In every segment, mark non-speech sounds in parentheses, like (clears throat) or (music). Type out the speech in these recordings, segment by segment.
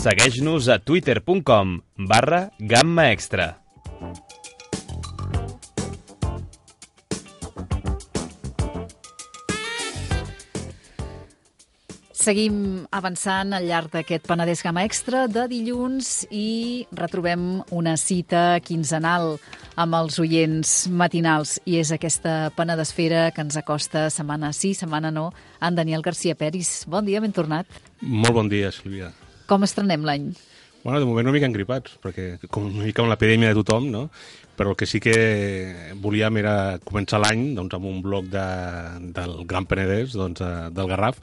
Segueix-nos a twitter.com barra gamma extra. Seguim avançant al llarg d'aquest Penedès Gamma Extra de dilluns i retrobem una cita quinzenal amb els oients matinals i és aquesta Penedesfera que ens acosta setmana sí, setmana no, en Daniel García Peris. Bon dia, ben tornat. Molt bon dia, Sílvia. Com estrenem l'any? Bueno, de moment una mica engripats, perquè com una mica amb l'epidèmia de tothom, no? Però el que sí que volíem era començar l'any doncs, amb un bloc de, del Gran Penedès, doncs, eh, del Garraf,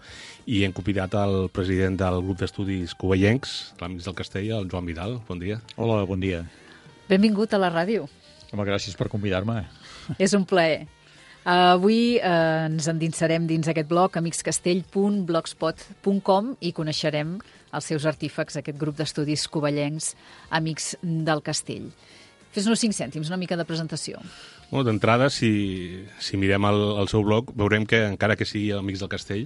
i hem convidat el president del grup d'estudis covellencs, l'Amics del Castell, el Joan Vidal. Bon dia. Hola, bon dia. Benvingut a la ràdio. Home, gràcies per convidar-me. (laughs) És un plaer. Uh, avui uh, ens endinsarem dins aquest blog amicscastell.blogspot.com i coneixerem els seus artífecs, aquest grup d'estudis covellencs Amics del Castell. Fes-nos cinc cèntims, una mica de presentació. Bueno, D'entrada, si, si mirem el, el seu blog, veurem que encara que sigui Amics del Castell,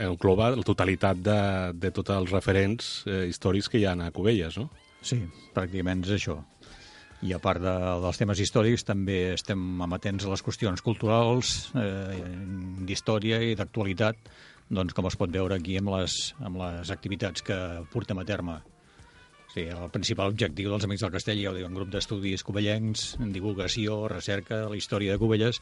engloba la totalitat de, de tots els referents eh, històrics que hi ha a Cubelles, no? Sí, pràcticament és això. I a part de, dels temes històrics també estem amatents a les qüestions culturals, eh, d'història i d'actualitat, doncs com es pot veure aquí amb les, amb les activitats que portem a terme. Sí, el principal objectiu dels Amics del Castell, ja ho diu, un grup d'estudis covellencs, en divulgació, recerca, la història de Cubelles,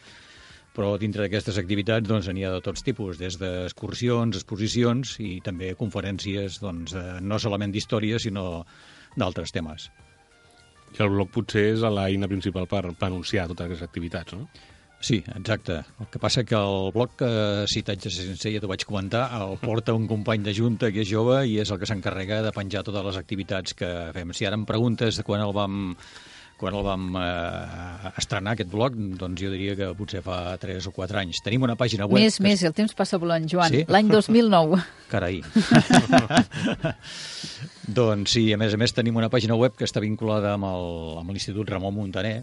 però dintre d'aquestes activitats doncs, n'hi ha de tots tipus, des d'excursions, exposicions i també conferències doncs, no solament d'història, sinó d'altres temes. I el blog potser és l'eina principal per, per anunciar totes aquestes activitats, no? Sí, exacte. El que passa que el blog, que ser sincer, ja t'ho vaig comentar, el porta un company de junta que és jove i és el que s'encarrega de penjar totes les activitats que fem. Si ara em preguntes de quan el vam quan el vam eh, estrenar, aquest blog, doncs jo diria que potser fa 3 o 4 anys. Tenim una pàgina web... Més, que... més, el temps passa volant, Joan. Sí? L'any 2009. (laughs) Carai. (laughs) doncs sí, a més a més tenim una pàgina web que està vinculada amb l'Institut Ramon Montaner,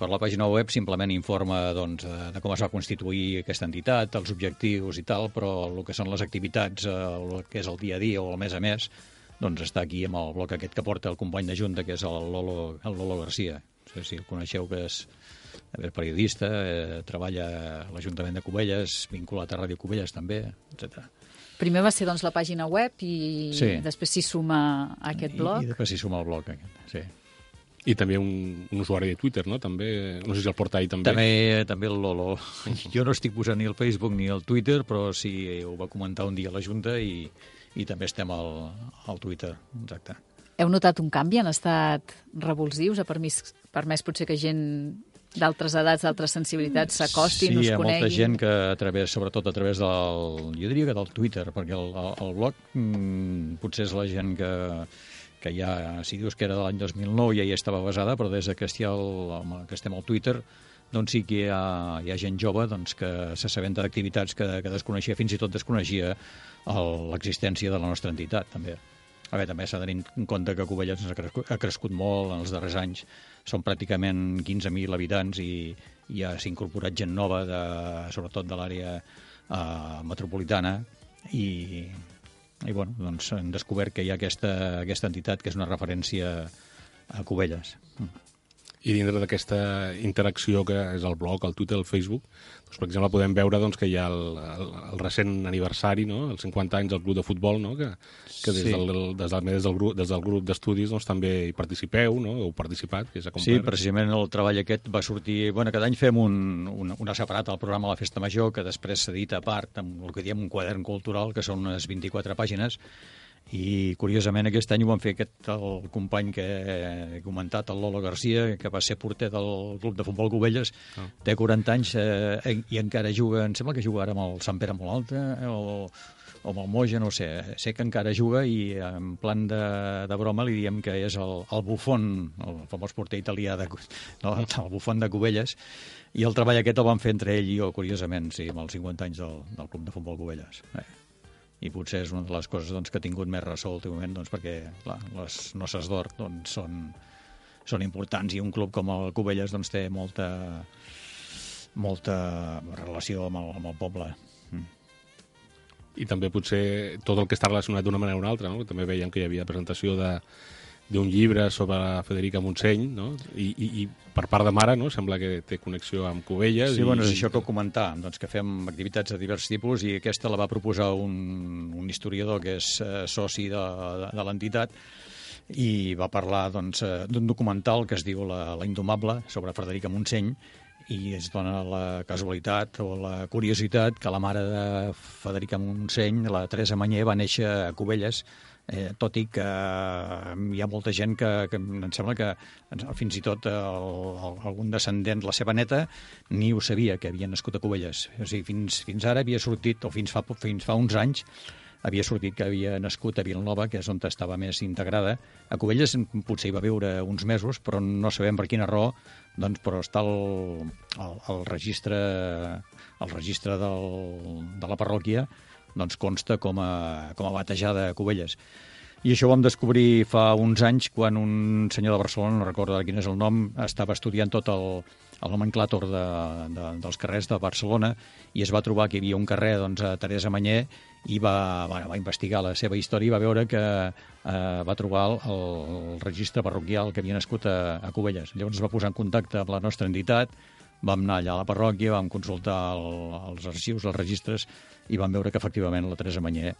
per la pàgina web simplement informa doncs, de com es va constituir aquesta entitat, els objectius i tal, però el que són les activitats, eh, el que és el dia a dia o el mes a mes, doncs està aquí amb el bloc aquest que porta el company de Junta, que és el Lolo, el Lolo Garcia. No sé si el coneixeu, que és, és periodista, eh, treballa a l'Ajuntament de Cubelles, vinculat a Ràdio Cubelles també, etc. Primer va ser doncs, la pàgina web i Sí. després s'hi suma aquest blog. I, i després s'hi suma el bloc aquest, sí. I també un, un usuari de Twitter, no? També, no sé si el porta ahí també. També, també el Lolo. (laughs) Jo no estic posant ni el Facebook ni el Twitter, però sí ho va comentar un dia a la Junta i, i també estem al, al Twitter, exacte. Heu notat un canvi? Han estat revulsius? Ha permès, permès potser que gent d'altres edats, d'altres sensibilitats s'acostin, sí, us hi ha molta gent que a través, sobretot a través del, jo diria que del Twitter, perquè el, el, el blog mm, potser és la gent que, que ja, si dius que era de l'any 2009 ja hi estava basada, però des que, el, que estem al Twitter doncs sí que hi ha, hi ha gent jove doncs, que s'assabenta d'activitats que, que desconeixia, fins i tot desconeixia l'existència de la nostra entitat, també. A veure, també s'ha de tenir en compte que Cubelles ha crescut, ha crescut molt en els darrers anys. Són pràcticament 15.000 habitants i, i ja s'ha incorporat gent nova, de, sobretot de l'àrea eh, metropolitana, i, i bueno, doncs hem descobert que hi ha aquesta, aquesta entitat que és una referència a Cubelles. I dintre d'aquesta interacció que és el blog, el Twitter, el Facebook, doncs, per exemple, podem veure doncs, que hi ha el, el, el recent aniversari, no? els 50 anys del club de futbol, no? que, que des, Sí. del, des, del, des del grup, des del grup d'estudis doncs, també hi participeu, no? heu participat, que és a Sí, precisament el treball aquest va sortir... Bueno, cada any fem un, un, una separat al programa La Festa Major, que després s'edita a part amb el que diem un quadern cultural, que són unes 24 pàgines, i curiosament aquest any ho van fer aquest, el company que he comentat, el Lolo Garcia, que va ser porter del club de futbol Cubelles, Ah. té 40 anys eh, i encara juga, em sembla que juga ara amb el Sant Pere molt alta, o, o amb el Moja, no sé. Sé que encara juga i en plan de, de broma li diem que és el, el bufon, el famós porter italià, de, no, el bufon de Cubelles, i el treball aquest el van fer entre ell i jo, curiosament, sí, amb els 50 anys del, del club de futbol Cubelles. Eh. I potser és una de les coses doncs, que ha tingut més ressò últimament, doncs, perquè clar, les noces d'or doncs, són, són importants i un club com el Cubelles doncs, té molta, molta relació amb el, amb el poble. Mm. i també potser tot el que està relacionat d'una manera o una altra, no? També veiem que hi havia presentació de d'un llibre sobre Federica Montseny, no? I, i, i per part de mare, no? Sembla que té connexió amb Cubelles. Sí, bueno, és i, això que comentar, doncs, que fem activitats de diversos tipus i aquesta la va proposar un, un historiador que és eh, soci de, de, de l'entitat i va parlar doncs, eh, d'un documental que es diu La, la Indomable, sobre Frederica Montseny, i es dona la casualitat o la curiositat que la mare de Federica Montseny, la Teresa Manyer, va néixer a Cubelles, eh, tot i que eh, hi ha molta gent que, que em sembla que fins i tot el, el, algun descendent, la seva neta, ni ho sabia que havia nascut a Cubelles. O sigui, fins, fins ara havia sortit, o fins fa, fins fa uns anys, havia sortit que havia nascut a Vilanova, que és on estava més integrada. A Cubelles potser hi va viure uns mesos, però no sabem per quina raó, doncs, però està el, el, el registre, el registre del, de la parròquia doncs consta com a, com a batejada a Cubelles. I això ho vam descobrir fa uns anys quan un senyor de Barcelona, no recordo quin és el nom, estava estudiant tot el, el nomenclàtor de, de, dels carrers de Barcelona i es va trobar que hi havia un carrer doncs, a Teresa Manyer i va, bueno, va investigar la seva història i va veure que eh, va trobar el, el registre parroquial que havia nascut a, a Cubelles. Llavors es va posar en contacte amb la nostra entitat, vam anar allà a la parròquia, vam consultar el, els arxius, els registres, i vam veure que efectivament la Teresa Manyer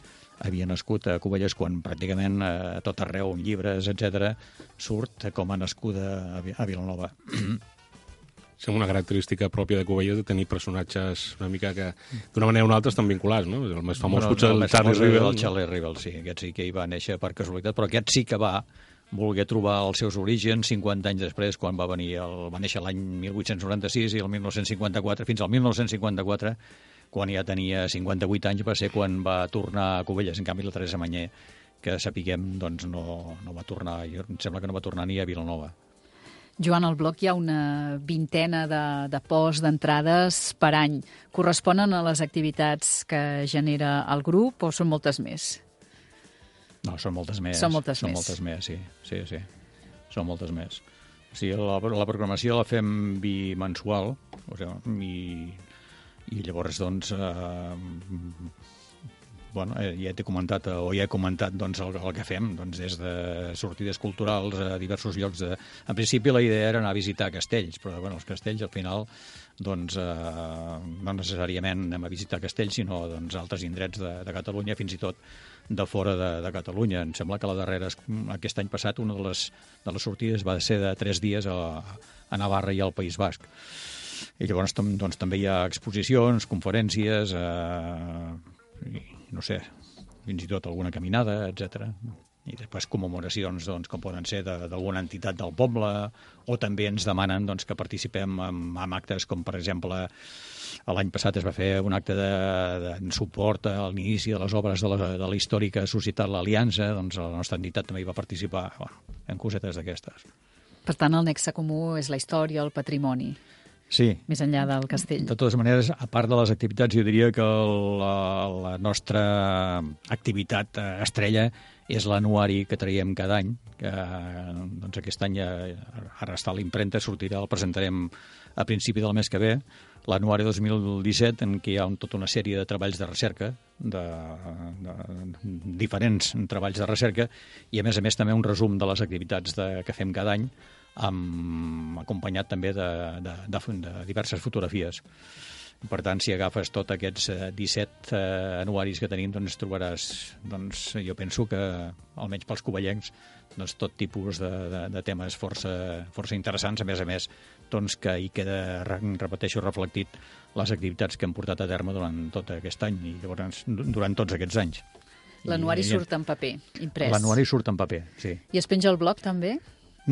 havia nascut a Cubelles quan pràcticament a tot arreu, en llibres, etc surt com a nascuda a Vilanova. (clears throat) Sembla una característica pròpia de Cubelles de tenir personatges una mica que d'una manera o una altra estan vinculats, no? El més famós bueno, potser el, el Charlie Rivel. El Charlie Rivel, sí, aquest sí que hi va néixer per casualitat, però aquest sí que va voler trobar els seus orígens 50 anys després, quan va venir el, va néixer l'any 1896 i el 1954, fins al 1954, quan ja tenia 58 anys, va ser quan va tornar a Covelles. En canvi, la Teresa Manyer, que sapiguem, doncs no, no va tornar, jo, em sembla que no va tornar ni a Vilanova. Joan, al bloc hi ha una vintena de, de posts d'entrades per any. Corresponen a les activitats que genera el grup o són moltes més? No, són moltes més. Són moltes són més. moltes més, sí. sí, sí. Són moltes més. O sigui, la, la programació la fem bimensual, o sigui, i, i llavors, doncs, eh, bueno, eh, ja t'he comentat, eh, o ja he comentat doncs, el, el que fem, doncs, des de sortides culturals a diversos llocs. De... En principi la idea era anar a visitar castells, però bueno, els castells al final doncs, eh, no necessàriament anem a visitar castells, sinó doncs, altres indrets de, de Catalunya, fins i tot de fora de, de Catalunya. Em sembla que la darrera, aquest any passat, una de les, de les sortides va ser de tres dies a, a Navarra i al País Basc. I llavors doncs, també hi ha exposicions, conferències, eh, i, no sé, fins i tot alguna caminada, etc. I després commemoracions doncs, com poden ser d'alguna entitat del poble, o també ens demanen doncs, que participem en, en actes com, per exemple, L'any passat es va fer un acte de, de suport a l'inici de les obres de la, de la històrica Societat l'Aliança, doncs la nostra entitat també hi va participar bueno, en cosetes d'aquestes. Per tant, el nexe comú és la història, el patrimoni. Sí. Més enllà del castell. De totes maneres, a part de les activitats, jo diria que la, la nostra activitat eh, estrella és l'anuari que traiem cada any, que doncs aquest any ja, ara està a l'impremta, sortirà, el presentarem a principi del mes que ve, l'anuari 2017 en què hi ha un, tota una sèrie de treballs de recerca, de, de, de diferents treballs de recerca, i a més a més també un resum de les activitats de, que fem cada any, amb, acompanyat també de, de, de, de diverses fotografies. Per tant, si agafes tots aquests 17 eh, anuaris que tenim, doncs trobaràs, doncs, jo penso que, almenys pels covellencs, doncs, tot tipus de, de, de temes força, força interessants, a més a més, doncs, que hi queda, repeteixo, reflectit les activitats que hem portat a terme durant tot aquest any i llavors durant tots aquests anys. L'anuari surt en paper, imprès. L'anuari surt en paper, sí. I es penja el blog també,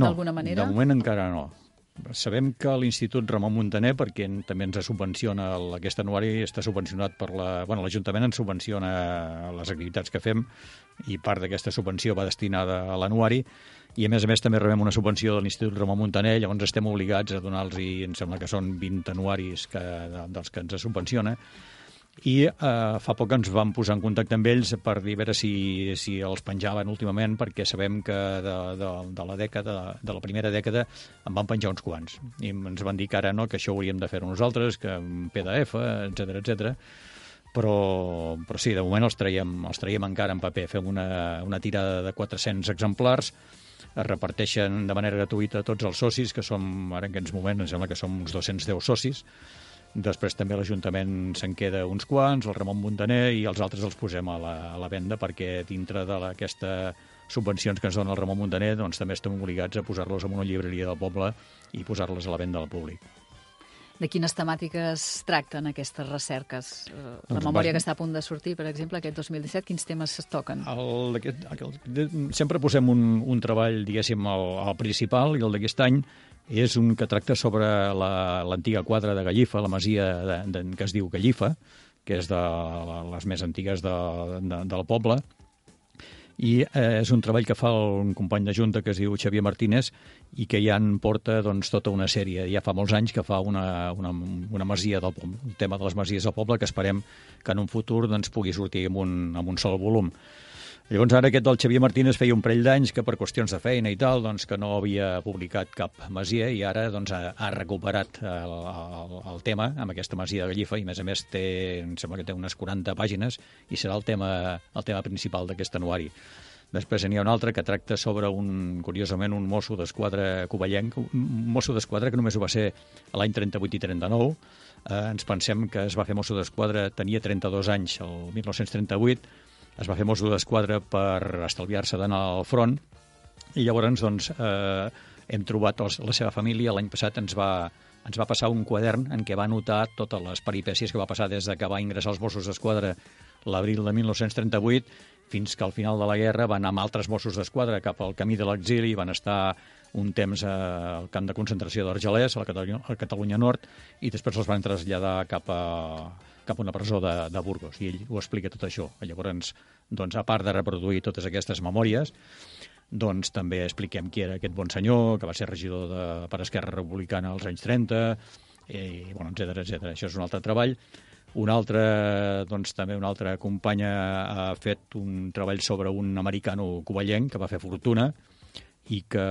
d'alguna manera? de moment encara no. Sabem que l'Institut Ramon Montaner, perquè també ens subvenciona aquest anuari, està subvencionat per la... Bueno, l'Ajuntament ens subvenciona les activitats que fem i part d'aquesta subvenció va destinada a l'anuari i a més a més també rebem una subvenció de l'Institut Ramon Montaner, llavors estem obligats a donar-los, em sembla que són 20 anuaris que, dels que ens subvenciona, i eh, fa poc ens vam posar en contacte amb ells per dir a veure si, si els penjaven últimament perquè sabem que de, de, de la dècada de la primera dècada en van penjar uns quants i ens van dir que ara no, que això hauríem de fer nosaltres que en PDF, etc etc. però, però sí, de moment els traiem, els traiem encara en paper. Fem una, una tirada de 400 exemplars, es reparteixen de manera gratuïta a tots els socis, que som, ara en aquests moments, em sembla que som uns 210 socis, Després també l'Ajuntament se'n queda uns quants, el Ramon Montaner, i els altres els posem a la, a la venda perquè dintre d'aquesta subvencions que ens dona el Ramon Montaner doncs també estem obligats a posar-los en una llibreria del poble i posar-les a la venda al públic. De quines temàtiques tracten aquestes recerques? Eh, La Doncs memòria bàsic- que està a punt de sortir, per exemple, aquest 2017, quins temes es toquen? El, d'aquest- el, de- sempre posem un, un treball, diguéssim, al, al principal, i el d'aquest any és un que tracta sobre la- l'antiga quadra de Gallifa, la masia de, de, que es diu Gallifa, que és de la, les més antigues de, de, del poble, i eh, és un treball que fa un company de Junta que es diu Xavier Martínez i que ja en porta doncs, tota una sèrie. Ja fa molts anys que fa una, una, una masia del poble, un tema de les masies del poble que esperem que en un futur doncs, pugui sortir amb un, amb un sol volum. Llavors ara aquest del Xavier Martínez feia un parell d'anys que per qüestions de feina i tal, doncs que no havia publicat cap masia i ara doncs ha, ha recuperat el, el, el tema amb aquesta masia de Gallifa i a més a més té, em sembla que té unes 40 pàgines i serà el tema, el tema principal d'aquest anuari. Després n'hi ha un altre que tracta sobre un, curiosament, un mosso d'esquadra covellenc, un mosso d'esquadra que només ho va ser l'any 38 i 39. Eh, ens pensem que es va fer mosso d'esquadra, tenia 32 anys, el 1938, es va fer mosso d'esquadra per estalviar-se d'anar al front, i llavors doncs, eh, hem trobat els, la seva família, l'any passat ens va, ens va passar un quadern en què va anotar totes les peripècies que va passar des de que va ingressar als Mossos d'Esquadra l'abril de 1938 fins que al final de la guerra van anar amb altres Mossos d'Esquadra cap al camí de l'exili, van estar un temps eh, al camp de concentració d'Argelès, a la Catalunya, a Catalunya Nord, i després els van traslladar cap a, cap a una presó de, de Burgos, i ell ho explica tot això. Llavors, doncs, a part de reproduir totes aquestes memòries, doncs també expliquem qui era aquest bon senyor, que va ser regidor de, per Esquerra Republicana als anys 30, i, bueno, etc etc. Això és un altre treball. Un altre, doncs, també una altra companya ha fet un treball sobre un americano covellenc que va fer fortuna i que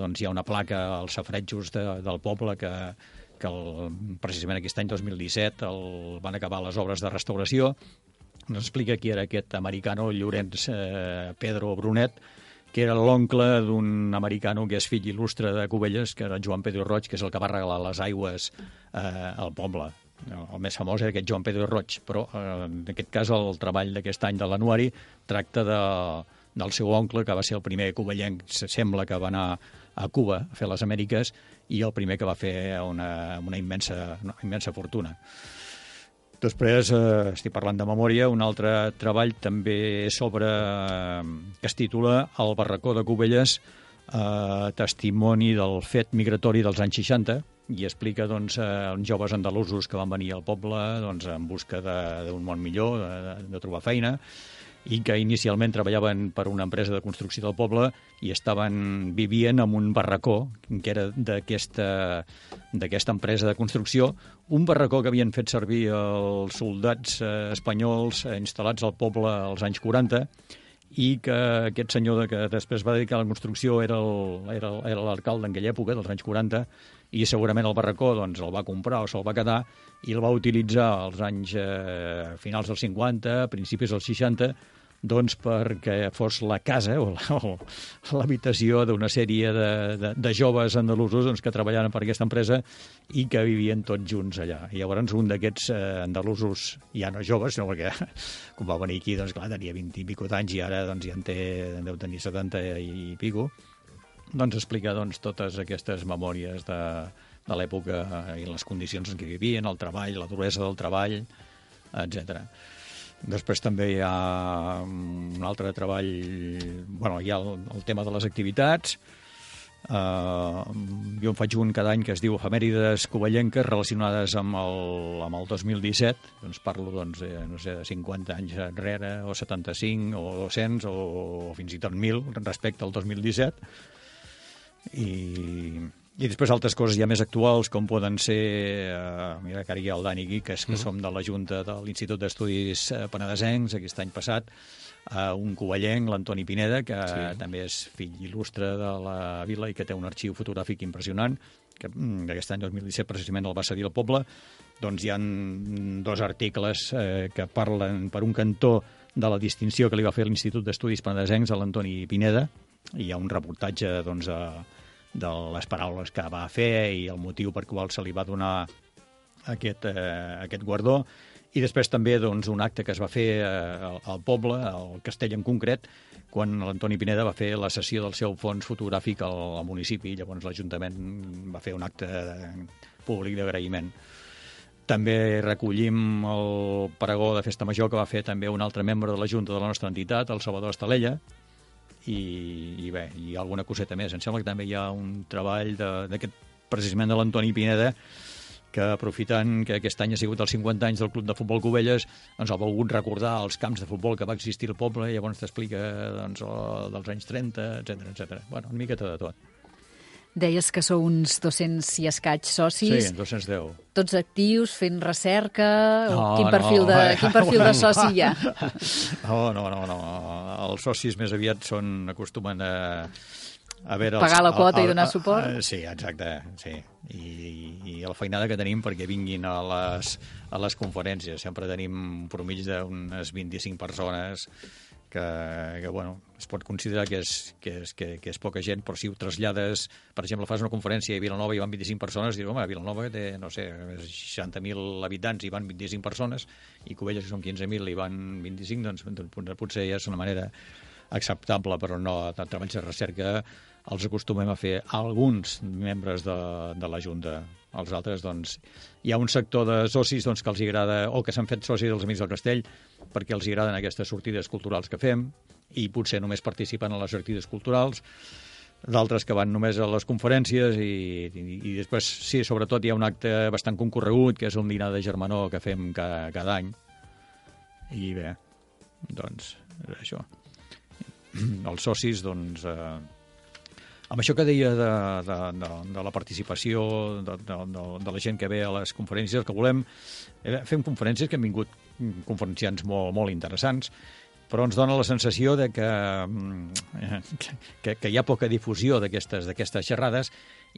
doncs, hi ha una placa als safretjos de, del poble que, que el, precisament aquest any 2017 el, van acabar les obres de restauració ens explica qui era aquest americano Llorenç eh, Pedro Brunet que era l'oncle d'un americano que és fill il·lustre de Cubelles, que era Joan Pedro Roig, que és el que va regalar les aigües eh, al poble. El més famós era aquest Joan Pedro Roig, però eh, en aquest cas el treball d'aquest any de l'anuari tracta de, del seu oncle, que va ser el primer cubellenc, se sembla que va anar a Cuba a fer les Amèriques, i el primer que va fer una, una, immensa, una immensa fortuna. Després, eh, estic parlant de memòria, un altre treball també sobre, eh, que es titula El barracó de Cubelles, eh, testimoni del fet migratori dels anys 60, i explica doncs, eh, uns joves andalusos que van venir al poble doncs, en busca d'un món millor, de, de trobar feina, i que inicialment treballaven per una empresa de construcció del poble i estaven vivint en un barracó que era d'aquesta d'aquesta empresa de construcció, un barracó que havien fet servir els soldats eh, espanyols eh, instal·lats al poble als anys 40 i que aquest senyor que després va dedicar a la construcció era l'alcalde en aquella època, dels anys 40, i segurament el barracó doncs, el va comprar o se'l va quedar i el va utilitzar als anys eh, finals dels 50, principis dels 60, doncs perquè fos la casa o l'habitació d'una sèrie de, de, de joves andalusos doncs, que treballaven per aquesta empresa i que vivien tots junts allà. I llavors un d'aquests eh, andalusos, ja no joves, sinó perquè quan (laughs) va venir aquí, doncs clar, tenia 20 i pico d'anys i ara doncs, ja en té, en deu tenir 70 i pico, doncs explica doncs, totes aquestes memòries de, de l'època i les condicions en què vivien, el treball, la duresa del treball, etc. Després també hi ha un altre treball, bueno, hi ha el, el tema de les activitats, Uh, jo en faig un cada any que es diu Efemèrides Covellenques relacionades amb el, amb el 2017 doncs parlo doncs, de, no sé, de 50 anys enrere o 75 o 200 o, o fins i tot 1.000 respecte al 2017 i, i després altres coses ja més actuals, com poden ser, eh, mira que ara hi ha el Dani aquí, que, és, que som de la Junta de l'Institut d'Estudis eh, Penedesencs, aquest any passat, eh, un covellenc, l'Antoni Pineda, que sí. també és fill il·lustre de la vila i que té un arxiu fotogràfic impressionant, que mm, aquest any 2017 precisament el va cedir al poble, doncs hi han dos articles eh, que parlen per un cantó de la distinció que li va fer l'Institut d'Estudis Penedesencs a l'Antoni Pineda, i hi ha un reportatge doncs, de, de les paraules que va fer i el motiu per qual se li va donar aquest, eh, aquest guardó, i després també doncs, un acte que es va fer eh, al, poble, al castell en concret, quan l'Antoni Pineda va fer la sessió del seu fons fotogràfic al, al municipi. Llavors l'Ajuntament va fer un acte públic d'agraïment. També recollim el pregó de Festa Major que va fer també un altre membre de la Junta de la nostra entitat, el Salvador Estalella, i, i bé, i alguna coseta més. Em sembla que també hi ha un treball d'aquest precisament de l'Antoni Pineda que aprofitant que aquest any ha sigut els 50 anys del Club de Futbol Cubelles, doncs ha volgut recordar els camps de futbol que va existir al poble i llavors t'explica doncs, dels anys 30, etc etc. Bueno, una miqueta de tot. Deies que sou uns 200 i escaig socis. Sí, 210. Tots actius, fent recerca... No, quin, perfil no, de, eh. quin perfil de soci hi ha? (laughs) No, no, no, no. Els socis més aviat són, acostumen a, a veure... Pagar la quota i donar suport? A, sí, exacte, sí. I, I la feinada que tenim perquè vinguin a les, a les conferències. Sempre tenim un promig d'unes 25 persones que, que bueno, es pot considerar que és, que, és, que, que és poca gent, però si ho trasllades, per exemple, fas una conferència a Vilanova i van 25 persones, dius, home, a Vilanova té, no sé, 60.000 habitants i van 25 persones, i Covelles, que són 15.000 i van 25, doncs, doncs potser ja és una manera acceptable, però no, de treballs de recerca els acostumem a fer alguns membres de, de la Junta. Els altres, doncs, hi ha un sector de socis doncs, que els agrada, o que s'han fet socis dels Amics del Castell, perquè els agraden aquestes sortides culturals que fem, i potser només participen a les sortides culturals, d'altres que van només a les conferències i, i, i després, sí, sobretot hi ha un acte bastant concorregut, que és un dinar de germanor que fem cada, cada any. I bé, doncs, és això. Els socis, doncs, eh, amb això que deia de, de, de, de la participació de, de, de, de la gent que ve a les conferències, que volem eh, fem conferències que han vingut conferenciants molt, molt interessants, però ens dona la sensació de que, mm, que, que hi ha poca difusió d'aquestes xerrades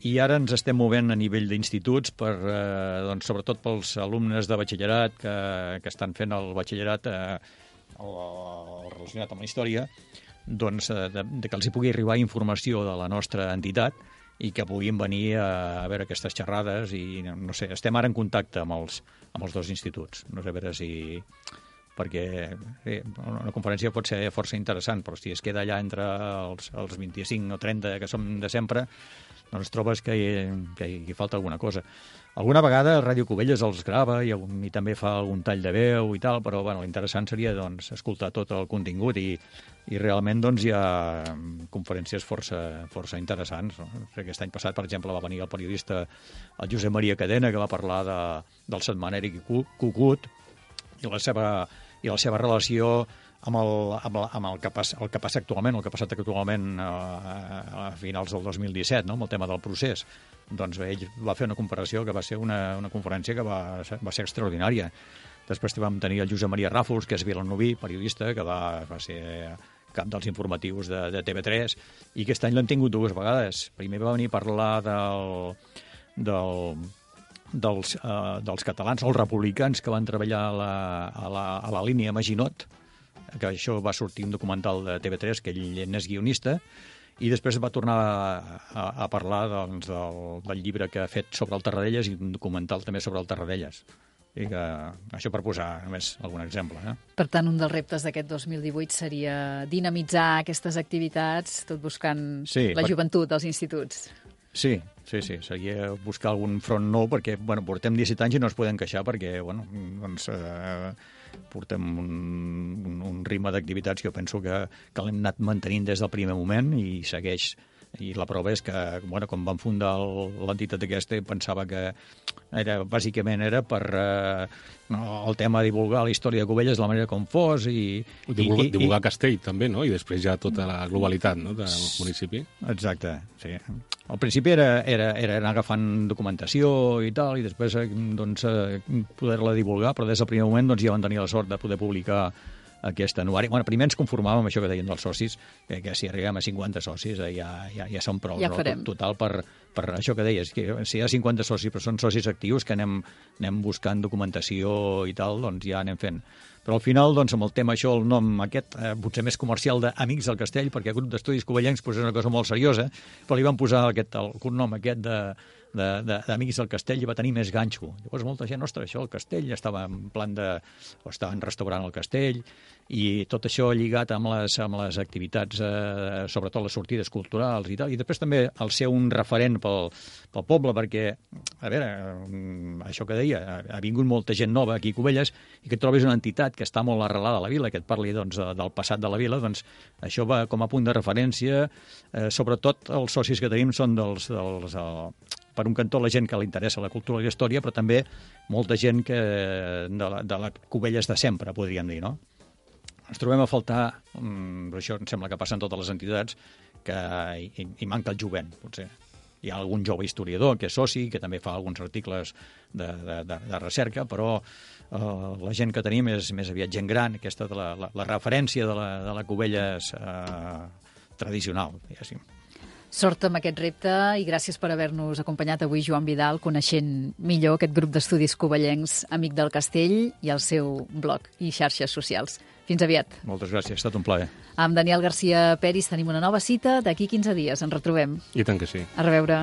i ara ens estem movent a nivell d'instituts, per, eh, doncs, sobretot pels alumnes de batxillerat que, que estan fent el batxillerat eh, el, el relacionat amb la història, doncs, eh, de, de que els hi pugui arribar informació de la nostra entitat i que puguin venir a, a veure aquestes xerrades i, no sé, estem ara en contacte amb els, amb els dos instituts. No sé a veure si perquè sí, una conferència pot ser força interessant, però si es queda allà entre els, els 25 o 30 que som de sempre, doncs trobes que hi, que hi falta alguna cosa. Alguna vegada Ràdio Cubelles els grava i, i també fa algun tall de veu i tal, però bueno, l'interessant seria doncs, escoltar tot el contingut i, i realment doncs, hi ha conferències força, força interessants. No? Aquest any passat, per exemple, va venir el periodista el Josep Maria Cadena, que va parlar de, del setmanari Cucut i la seva, i la seva relació amb el, amb, el, amb el, que, pas, el que passa actualment, el que ha passat actualment a, a finals del 2017, no? amb el tema del procés. Doncs ell va fer una comparació que va ser una, una conferència que va, va ser extraordinària. Després vam tenir el Josep Maria Ràfols, que és vilanoví, periodista, que va, va ser cap dels informatius de, de TV3, i aquest any l'hem tingut dues vegades. Primer va venir a parlar del, del, dels, uh, dels catalans, els republicans que van treballar a la, a la, a la línia Maginot, que això va sortir un documental de TV3, que ell n'és guionista, i després va tornar a, a, a parlar doncs, del, del llibre que ha fet sobre el Tarradellas i un documental també sobre el Tarradellas. I que, això per posar només algun exemple. Eh? Per tant, un dels reptes d'aquest 2018 seria dinamitzar aquestes activitats, tot buscant sí, la per... joventut dels instituts. Sí, sí, sí, seria buscar algun front nou perquè, bueno, portem 17 anys i no es podem queixar perquè, bueno, doncs, eh, portem un, un, un ritme d'activitats que jo penso que, que l'hem anat mantenint des del primer moment i segueix i la prova és que, bueno, quan van fundar l'entitat aquesta, pensava que era, bàsicament era per eh, el tema de divulgar la història de Cubelles de la manera com fos i... Divulgar, i, divulgar i, Castell, també, no? I després ja tota la globalitat no? del municipi. Exacte, sí. Al principi era, era, era anar agafant documentació i tal, i després eh, doncs, eh, poder-la divulgar, però des del primer moment doncs, ja van tenir la sort de poder publicar aquest anuari. Bueno, primer ens conformàvem amb això que deien dels socis, que, que si arribem a 50 socis eh, ja, ja, ja són prou. Ja no? farem. Total per, per això que deies, que si hi ha 50 socis, però són socis actius, que anem, anem buscant documentació i tal, doncs ja anem fent. Però al final, doncs, amb el tema això, el nom aquest, eh, potser més comercial d'Amics del Castell, perquè el grup d'estudis covellencs pues, és una cosa molt seriosa, però li van posar aquest, el cognom aquest de, de, de, d'Amics del Castell i va tenir més ganxo. Llavors molta gent, ostres, això el castell estava en plan de... o estaven restaurant el castell i tot això lligat amb les, amb les activitats, eh, sobretot les sortides culturals i tal. I després també el ser un referent pel, pel poble, perquè, a veure, mm, això que deia, ha, vingut molta gent nova aquí a Cubelles i que et trobis una entitat que està molt arrelada a la vila, que et parli doncs, de- del passat de la vila, doncs això va com a punt de referència. Eh, sobretot els socis que tenim són dels, dels eh, per un cantó la gent que li interessa la cultura i la història, però també molta gent que de la, de la Cubelles de sempre, podríem dir, no? Ens trobem a faltar, mm, però això em sembla que passa en totes les entitats, que hi, hi manca el jovent, potser. Hi ha algun jove historiador que és soci, que també fa alguns articles de, de, de, de recerca, però eh, la gent que tenim és més aviat gent gran, aquesta de la, la, la referència de la, de la Cubelles eh, tradicional, diguéssim. Sort amb aquest repte i gràcies per haver-nos acompanyat avui, Joan Vidal, coneixent millor aquest grup d'estudis covellencs, Amic del Castell, i el seu blog i xarxes socials. Fins aviat. Moltes gràcies, ha estat un plaer. Amb Daniel Garcia Peris tenim una nova cita d'aquí 15 dies. Ens retrobem. I tant que sí. A reveure.